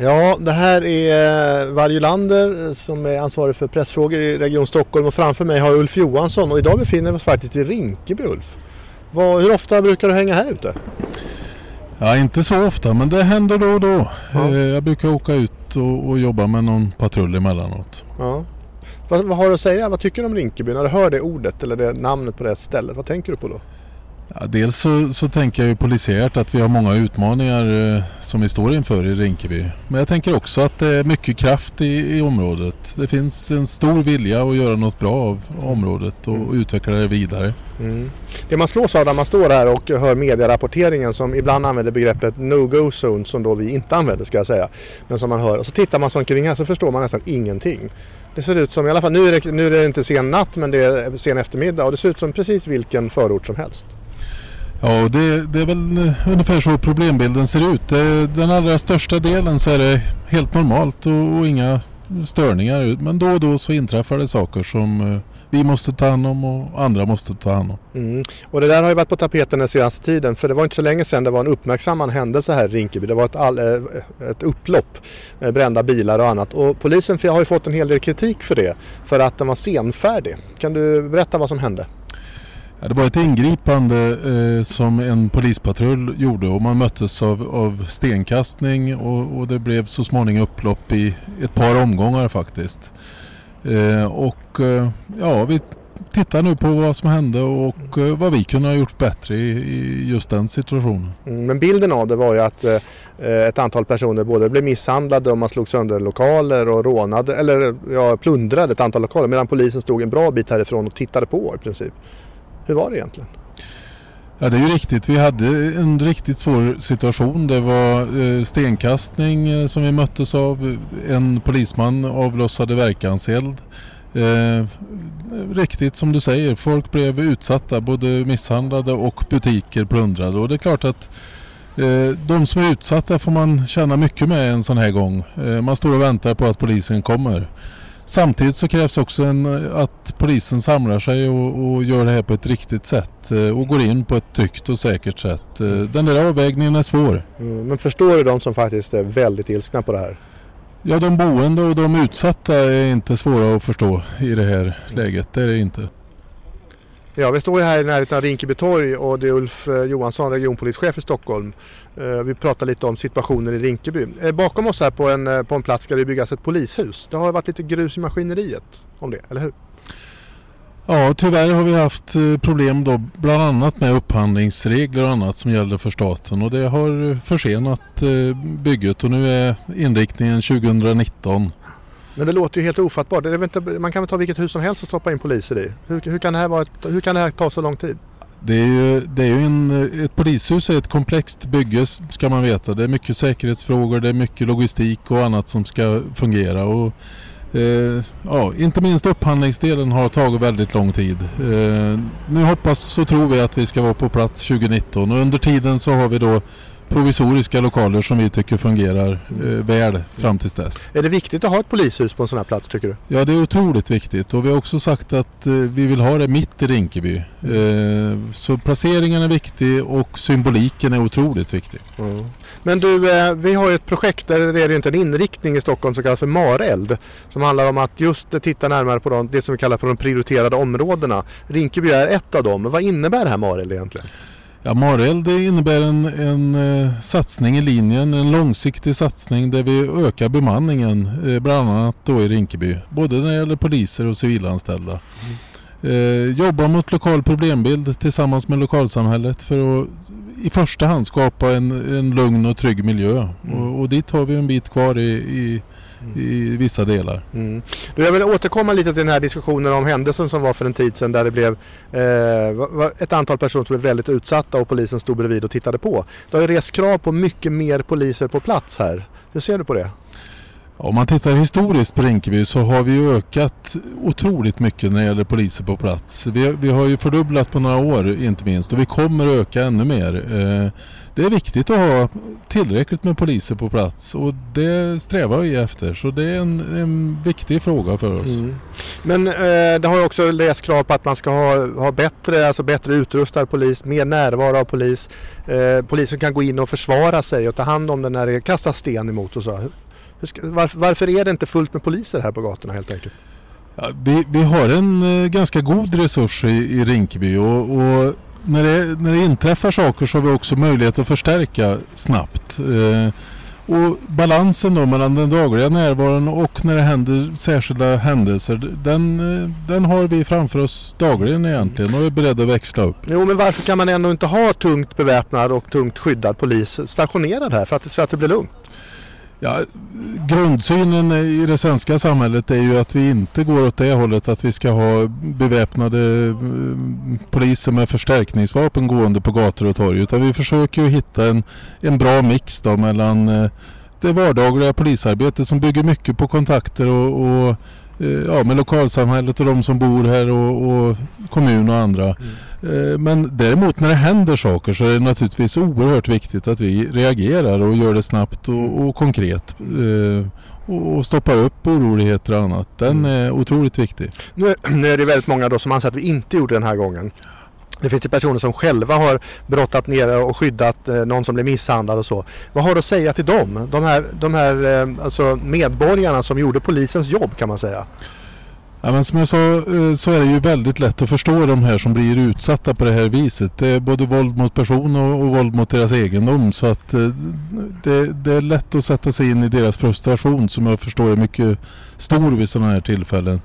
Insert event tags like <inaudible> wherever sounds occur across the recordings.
Ja, det här är eh, Varje Lander eh, som är ansvarig för pressfrågor i Region Stockholm och framför mig har jag Ulf Johansson och idag befinner vi oss faktiskt i Rinkeby Ulf. Vad, hur ofta brukar du hänga här ute? Ja, inte så ofta men det händer då och då. Ja. Eh, jag brukar åka ut och, och, jobba med någon patrull emellanåt. Ja. Vad, vad har du att säga? Vad tycker du om Rinkeby när du hör det ordet eller det namnet på det stället? Vad tänker du på då? Ja, dels så, så, tänker jag ju polisiärt att vi har många utmaningar eh, som vi står inför i Rinkeby. Men jag tänker också att det är mycket kraft i, i området. Det finns en stor vilja att göra något bra av området och mm. utveckla det vidare. Mm. Det man slås av när man står här och hör medierapporteringen som ibland använder begreppet no-go zone som då vi inte använder ska jag säga. Men som man hör och så tittar man så omkring här så förstår man nästan ingenting. Det ser ut som, i alla fall nu är det, nu är det inte sen natt men det är sen eftermiddag och det ser ut som precis vilken förort som helst. Ja, det, det, är väl eh, ungefär så problembilden ser ut. Den allra största delen så är det helt normalt och, och inga störningar. Men då och då så inträffar det saker som eh, vi måste ta hand om och andra måste ta hand om. Mm. Och det där har ju varit på tapeten den senaste tiden för det var inte så länge sedan det var en uppmärksammad händelse här i Rinkeby. Det var ett, all, eh, ett upplopp med brända bilar och annat och polisen har ju fått en hel del kritik för det för att den var senfärdig. Kan du berätta vad som hände? Ja, det var ett ingripande eh, som en polispatrull gjorde och man möttes av, av stenkastning och, och, det blev så småningom upplopp i ett par omgångar faktiskt. Eh, och eh, ja, vi tittar nu på vad som hände och eh, vad vi kunde ha gjort bättre i, i just den situationen. Mm, men bilden av det var ju att eh, ett antal personer både blev misshandlade och man slog sönder lokaler och rånade eller ja, plundrade ett antal lokaler medan polisen stod en bra bit härifrån och tittade på i princip. Hur var det egentligen? Ja det är ju riktigt. Vi hade en riktigt svår situation. Det var eh, stenkastning eh, som vi möttes av. En polisman avlossade verkanseld. Eh, riktigt som du säger, folk blev utsatta, både misshandlade och butiker plundrade. Och det är klart att eh, de som är utsatta får man känna mycket med en sån här gång. Eh, man står och väntar på att polisen kommer. Samtidigt så krävs också en, att polisen samlar sig och, och, gör det här på ett riktigt sätt eh, och går in på ett tryggt och säkert sätt. Eh, den där avvägningen är svår. Mm, men förstår du de som faktiskt är väldigt ilskna på det här? Ja, de boende och de utsatta är inte svåra att förstå i det här läget. Det är det inte. Ja, vi står här i närheten av Rinkeby torg och det är Ulf eh, Johansson, regionpolischef i Stockholm. Eh, vi pratar lite om situationen i Rinkeby. Eh, bakom oss här på en, på en plats ska det byggas ett polishus. Det har varit lite grus i maskineriet om det, eller hur? Ja, tyvärr har vi haft problem då bland annat med upphandlingsregler och annat som gäller för staten och det har försenat bygget och nu är inriktningen 2019 men det låter ju helt ofattbart. Inte, man kan väl ta vilket hus som helst och stoppa in poliser i. Hur, hur, kan, det här vara ett, hur kan det här ta så lång tid? Det är ju, det är ju en, ett polishus är ett komplext bygge ska man veta. Det är mycket säkerhetsfrågor, det är mycket logistik och annat som ska fungera. Och, eh, ja, inte minst upphandlingsdelen har tagit väldigt lång tid. Eh, nu hoppas och tror vi att vi ska vara på plats 2019 och under tiden så har vi då provisoriska lokaler som vi tycker fungerar eh, väl fram tills dess. Är det viktigt att ha ett polishus på en sån här plats tycker du? Ja det är otroligt viktigt och vi har också sagt att eh, vi vill ha det mitt i Rinkeby. Eh, så placeringen är viktig och symboliken är otroligt viktig. Mm. Men du, vi har ju ett projekt där det är inte en inriktning i Stockholm som kallas för Mareld. Som handlar om att just titta närmare på de, det som vi kallar för de prioriterade områdena. Rinkeby är ett av dem. Vad innebär det här Mareld egentligen? Ja, Mareld innebär en, en uh, satsning i linjen, en långsiktig satsning där vi ökar bemanningen, uh, bland annat då i Rinkeby. Både när det gäller poliser och civilanställda. Mm. Uh, jobba mot lokal problembild tillsammans med lokalsamhället för att i första hand skapa en, en lugn och trygg miljö. Mm. Och, och dit har vi en bit kvar i, i i vissa delar. Mm. Jag vill återkomma lite till den här diskussionen om händelsen som var för en tid sedan där det blev eh, ett antal personer som blev väldigt utsatta och polisen stod bredvid och tittade på. Det har ju rest krav på mycket mer poliser på plats här. Hur ser du på det? Om man tittar historiskt på Rinkeby så har vi ökat otroligt mycket när det gäller poliser på plats. Vi, vi har ju fördubblat på några år inte minst och vi kommer öka ännu mer. Eh, det är viktigt att ha tillräckligt med poliser på plats och det strävar vi efter. Så det är en, en viktig fråga för oss. Mm. Men eh, det har också läst krav på att man ska ha, ha bättre, alltså bättre utrustad polis, mer närvaro av polis. Eh, polisen kan gå in och försvara sig och ta hand om den när det kastas sten emot och så. Ska, varför, varför är det inte fullt med poliser här på gatorna helt enkelt? Ja, vi, vi har en eh, ganska god resurs i, i Rinkeby och, och när, det, när det inträffar saker så har vi också möjlighet att förstärka snabbt. Eh, och balansen då mellan den dagliga närvaron och när det händer särskilda händelser den, eh, den har vi framför oss dagligen egentligen och är beredda att växla upp. Jo men varför kan man ändå inte ha tungt beväpnad och tungt skyddad polis stationerad här för att, så att det blir lugnt? Ja, grundsynen i det svenska samhället är ju att vi inte går åt det hållet att vi ska ha beväpnade eh, poliser med förstärkningsvapen gående på gator och torg. Utan vi försöker ju hitta en, en bra mix då mellan eh, det vardagliga polisarbetet som bygger mycket på kontakter och, och ja, med lokalsamhället och de som bor här och, och kommun och andra. Mm. Eh, men däremot när det händer saker så är det naturligtvis oerhört viktigt att vi reagerar och gör det snabbt och, och konkret. Eh, och stoppar upp oroligheter och annat. Den mm. är otroligt viktig. Nu, <clears throat> nu är det väldigt många då som anser att vi inte gjorde den här gången. Det finns ju personer som själva har brottat ner och skyddat eh, någon som blir misshandlad och så. Vad har du att säga till dem? De här, de här eh, alltså medborgarna som gjorde polisens jobb kan man säga. Ja, men som jag sa eh, så är det ju väldigt lätt att förstå de här som blir utsatta på det här viset. Det är både våld mot person och, och våld mot deras egendom. Så att det, det, är lätt att sätta sig in i deras frustration som jag förstår är mycket stor vid sådana här tillfällen.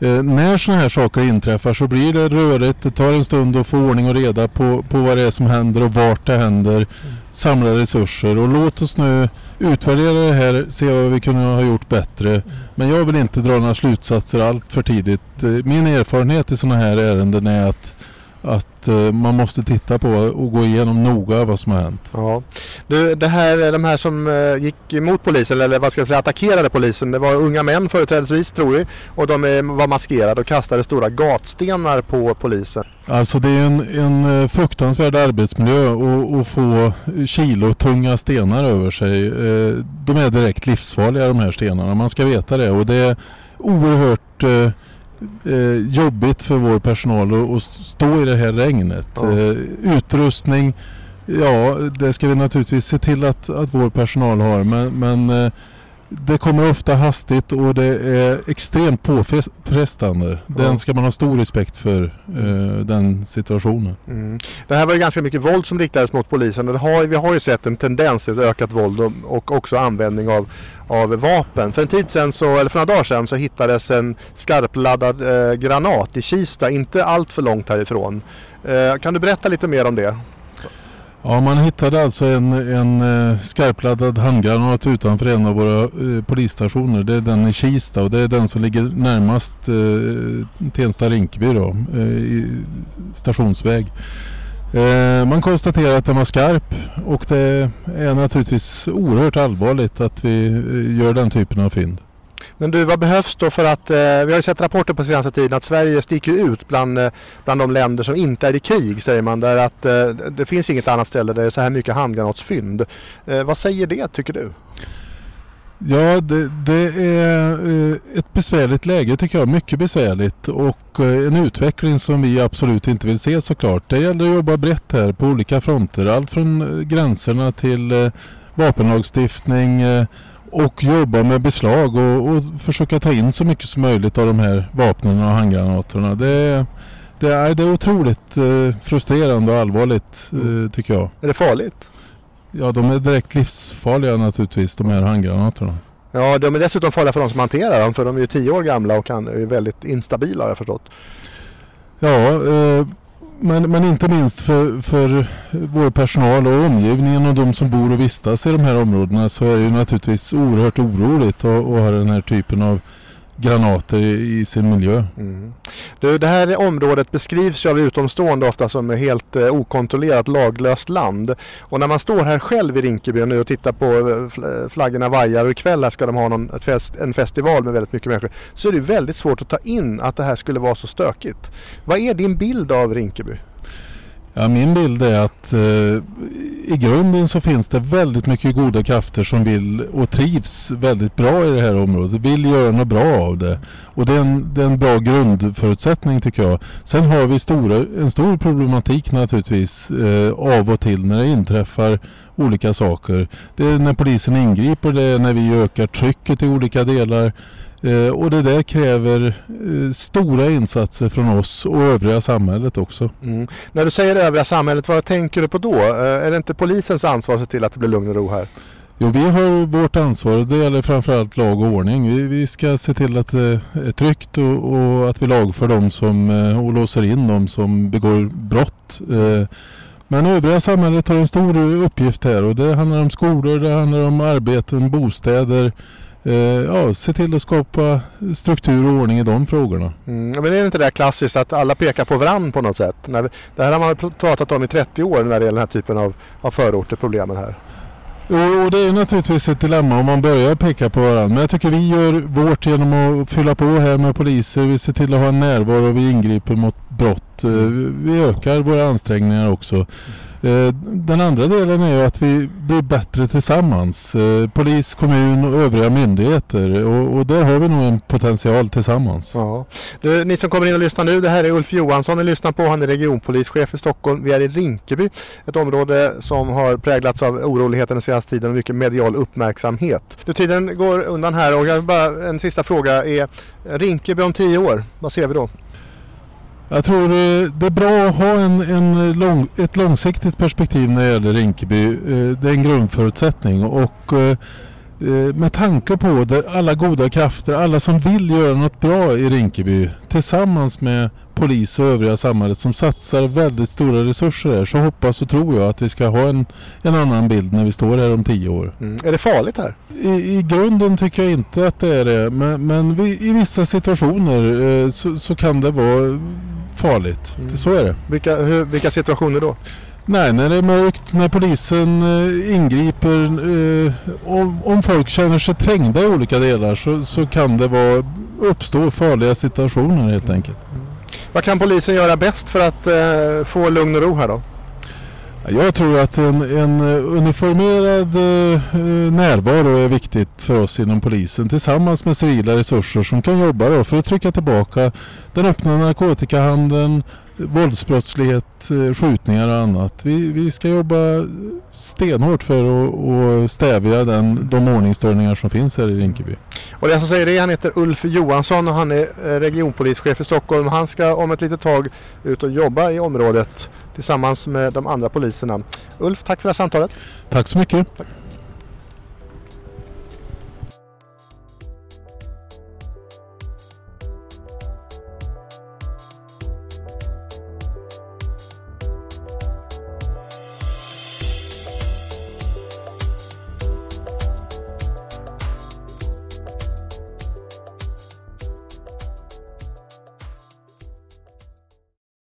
Eh, när sådana här saker inträffar så blir det rörigt. Det tar en stund att få ordning och reda på, på vad det är som händer och vart det händer. Mm. Samla resurser och låt oss nu utvärdera det här, se vad vi kunde ha gjort bättre. Mm. Men jag vill inte dra några slutsatser allt för tidigt. Eh, min erfarenhet i sådana här ärenden är att att uh, man måste titta på och gå igenom noga vad som har hänt. Ja. Du, det här, de här som uh, gick emot polisen eller vad ska jag säga attackerade polisen. Det var unga män företrädesvis tror vi och de uh, var maskerade och kastade stora gatstenar på polisen. Alltså det är en, en fruktansvärd arbetsmiljö att få kilo tunga stenar över sig. De är direkt livsfarliga de här stenarna. Man ska veta det och det är oerhört eh, jobbigt för vår personal att stå i det här regnet. Ja. Eh, utrustning, ja det ska vi naturligtvis se till att, att vår personal har men, men eh, det kommer ofta hastigt och det är extremt påfrestande. Den ja. ska man ha stor respekt för, eh, den situationen. Mm. Det här var ju ganska mycket våld som riktades mot polisen och har, vi har ju sett en tendens till ökat våld och, och, också användning av, av vapen. För en tid sedan, så, eller för några dagar sedan, så hittades en skarpladdad eh, granat i Kista, inte allt för långt härifrån. Eh, kan du berätta lite mer om det? Ja, man hittade alltså en, en eh, skarpladdad handgranat utanför en av våra eh, polisstationer. Det är den i Kista och det är den som ligger närmast eh, Tensta-Rinkeby då, eh, i stationsväg. Eh, man konstaterar att den var skarp och det är naturligtvis oerhört allvarligt att vi eh, gör den typen av fynd. Men du, vad behövs då för att, eh, vi har ju sett rapporter på senaste tiden att Sverige sticker ut bland, eh, bland de länder som inte är i krig säger man. Där att eh, det finns inget annat ställe där det är så här mycket handgranatsfynd. Eh, vad säger det tycker du? Ja, det, det, är eh, ett besvärligt läge tycker jag. Mycket besvärligt och eh, en utveckling som vi absolut inte vill se såklart. Det gäller att jobba brett här på olika fronter. Allt från eh, gränserna till vapenlagstiftning och jobba med beslag och, och, försöka ta in så mycket som möjligt av de här vapnen och handgranaterna. Det, det, är, det är otroligt eh, frustrerande och allvarligt eh, mm. tycker jag. Är det farligt? Ja, de är direkt livsfarliga naturligtvis, de här handgranaterna. Ja, de är dessutom farliga för de som hanterar dem för de är ju tio år gamla och kan, är väldigt instabila har jag förstått. Ja, eh, men, men inte minst för, för vår personal och omgivningen och de som bor och vistas i de här områdena så är det ju naturligtvis oerhört oroligt att, att ha den här typen av granater i sin miljö. Mm. Du, det här området beskrivs ju av utomstående ofta som helt eh, okontrollerat laglöst land. Och när man står här själv i Rinkeby nu och tittar på eh, flaggorna vajar och ikväll här ska de ha någon, fest, en festival med väldigt mycket människor. Så är det väldigt svårt att ta in att det här skulle vara så stökigt. Vad är din bild av Rinkeby? Ja, min bild är att eh, i grunden så finns det väldigt mycket goda krafter som vill och trivs väldigt bra i det här området. Vill göra något bra av det. Och det är en, det är en bra grundförutsättning tycker jag. Sen har vi stora, en stor problematik naturligtvis eh, av och till när det inträffar olika saker. Det är när polisen ingriper, det är när vi ökar trycket i olika delar. Eh, och det där kräver eh, stora insatser från oss och övriga samhället också. Mm. När du säger övriga samhället, vad tänker du på då? Eh, är det inte polisens ansvar att se till att det blir lugn och ro här? Jo, vi har vårt ansvar. Det gäller framförallt lag och ordning. Vi, vi ska se till att det är tryggt och, och att vi lagför dem som, och låser in dem som begår brott. Men övriga samhället har en stor uppgift här och det handlar om skolor, det handlar om arbeten, bostäder, Eh, ja, se till att skapa struktur och ordning i de frågorna. Mm, men är det inte det klassiskt att alla pekar på varandra på något sätt? det här har man pratat om i 30 år när det gäller den här typen av, av förorter, problemen här. Och det är naturligtvis ett dilemma om man börjar peka på varandra. Men jag tycker vi gör vårt genom att fylla på här med poliser. Vi ser till att ha en närvaro och vi ingriper mot brott. Eh, vi ökar våra ansträngningar också. Eh, den andra delen är ju att vi blir bättre tillsammans. Eh, polis, kommun och övriga myndigheter. Och, och där har vi nog en potential tillsammans. Ja. Du, ni som kommer in och lyssnar nu, det här är Ulf Johansson ni lyssnar på. Han är regionpolischef i Stockholm. Vi är i Rinkeby, ett område som har präglats av oroligheter den senaste tiden och mycket medial uppmärksamhet. Du, tiden går undan här och jag bara, en sista fråga är Rinkeby om tio år, vad ser vi då? Jag tror eh, det är bra att ha en, en lång, ett långsiktigt perspektiv när det gäller Rinkeby. Eh, det är en grundförutsättning och eh, med tanke på alla goda krafter, alla som vill göra något bra i Rinkeby tillsammans med polis och övriga samhället som satsar väldigt stora resurser här så hoppas och tror jag att vi ska ha en, en annan bild när vi står här om tio år. Mm. Är det farligt här? I, I, grunden tycker jag inte att det är det men, men vi, i vissa situationer eh, så, så, kan det vara farligt. Mm. Så är det. Vilka, hur, vilka situationer då? Nej, när det är mörkt, när polisen eh, ingriper. Eh, om, om, folk känner sig trängda i olika delar så, så kan det vara, uppstå farliga situationer helt enkelt. Mm. Vad kan polisen göra bäst för att eh, få lugn och ro här då? Jag tror att en, en uniformerad eh, närvaro är viktigt för oss inom polisen tillsammans med civila resurser som kan jobba för att trycka tillbaka den öppna narkotikahandeln, våldsbrottslighet, eh, skjutningar och annat. Vi, vi ska jobba stenhårt för att stävja den, de ordningsstörningar som finns här i Rinkeby. Och den som säger det han heter Ulf Johansson och han är eh, regionpolischef i Stockholm. Han ska om ett litet tag ut och jobba i området tillsammans med de andra poliserna. Ulf, tack för det här samtalet. Tack så mycket. Tack.